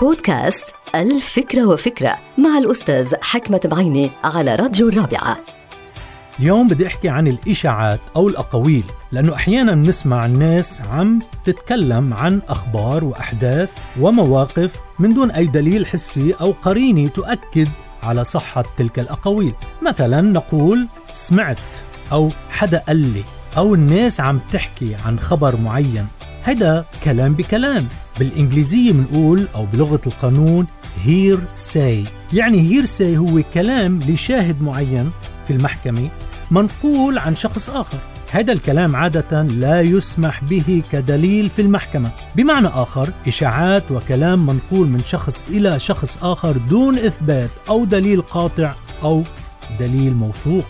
بودكاست الفكرة وفكرة مع الأستاذ حكمة بعيني على راديو الرابعة. اليوم بدي أحكي عن الإشاعات أو الأقاويل لأنه أحيانا نسمع الناس عم تتكلم عن أخبار وأحداث ومواقف من دون أي دليل حسي أو قرينه تؤكد على صحة تلك الأقاويل. مثلا نقول سمعت أو حدا قال لي أو الناس عم تحكي عن خبر معين. هذا كلام بكلام. بالإنجليزية بنقول أو بلغة القانون hearsay يعني hearsay هو كلام لشاهد معين في المحكمة منقول عن شخص آخر. هذا الكلام عادة لا يسمح به كدليل في المحكمة. بمعنى آخر إشاعات وكلام منقول من شخص إلى شخص آخر دون إثبات أو دليل قاطع أو دليل موثوق.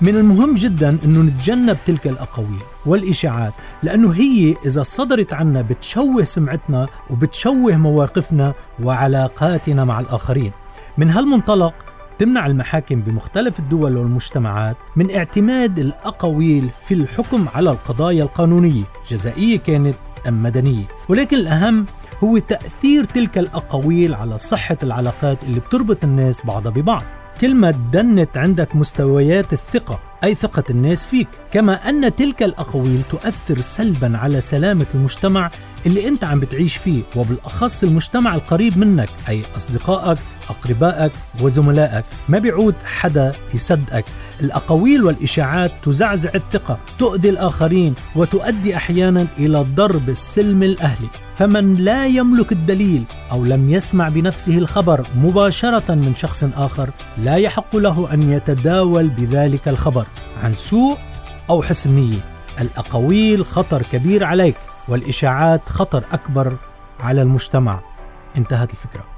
من المهم جدا إنه نتجنب تلك الأقاويل والإشاعات لأنه هي إذا صدرت عنا بتشوه سمعتنا وبتشوه مواقفنا وعلاقاتنا مع الآخرين. من هالمنطلق تمنع المحاكم بمختلف الدول والمجتمعات من اعتماد الأقاويل في الحكم على القضايا القانونية جزائية كانت أم مدنية. ولكن الأهم هو تأثير تلك الأقاويل على صحة العلاقات اللي بتربط الناس بعضها ببعض. كلمة دنت عندك مستويات الثقة أي ثقة الناس فيك. كما أن تلك الأقاويل تؤثر سلبا على سلامة المجتمع اللي أنت عم بتعيش فيه وبالأخص المجتمع القريب منك أي أصدقائك أقربائك وزملائك. ما بيعود حدا يصدقك. الأقاويل والإشاعات تزعزع الثقة تؤذي الآخرين وتؤدي أحيانا إلى ضرب السلم الأهلي. فمن لا يملك الدليل أو لم يسمع بنفسه الخبر مباشرة من شخص آخر لا يحق له أن يتداول بذلك الخبر عن سوء أو حسن نية. الأقاويل خطر كبير عليك والإشاعات خطر أكبر على المجتمع. انتهت الفكرة.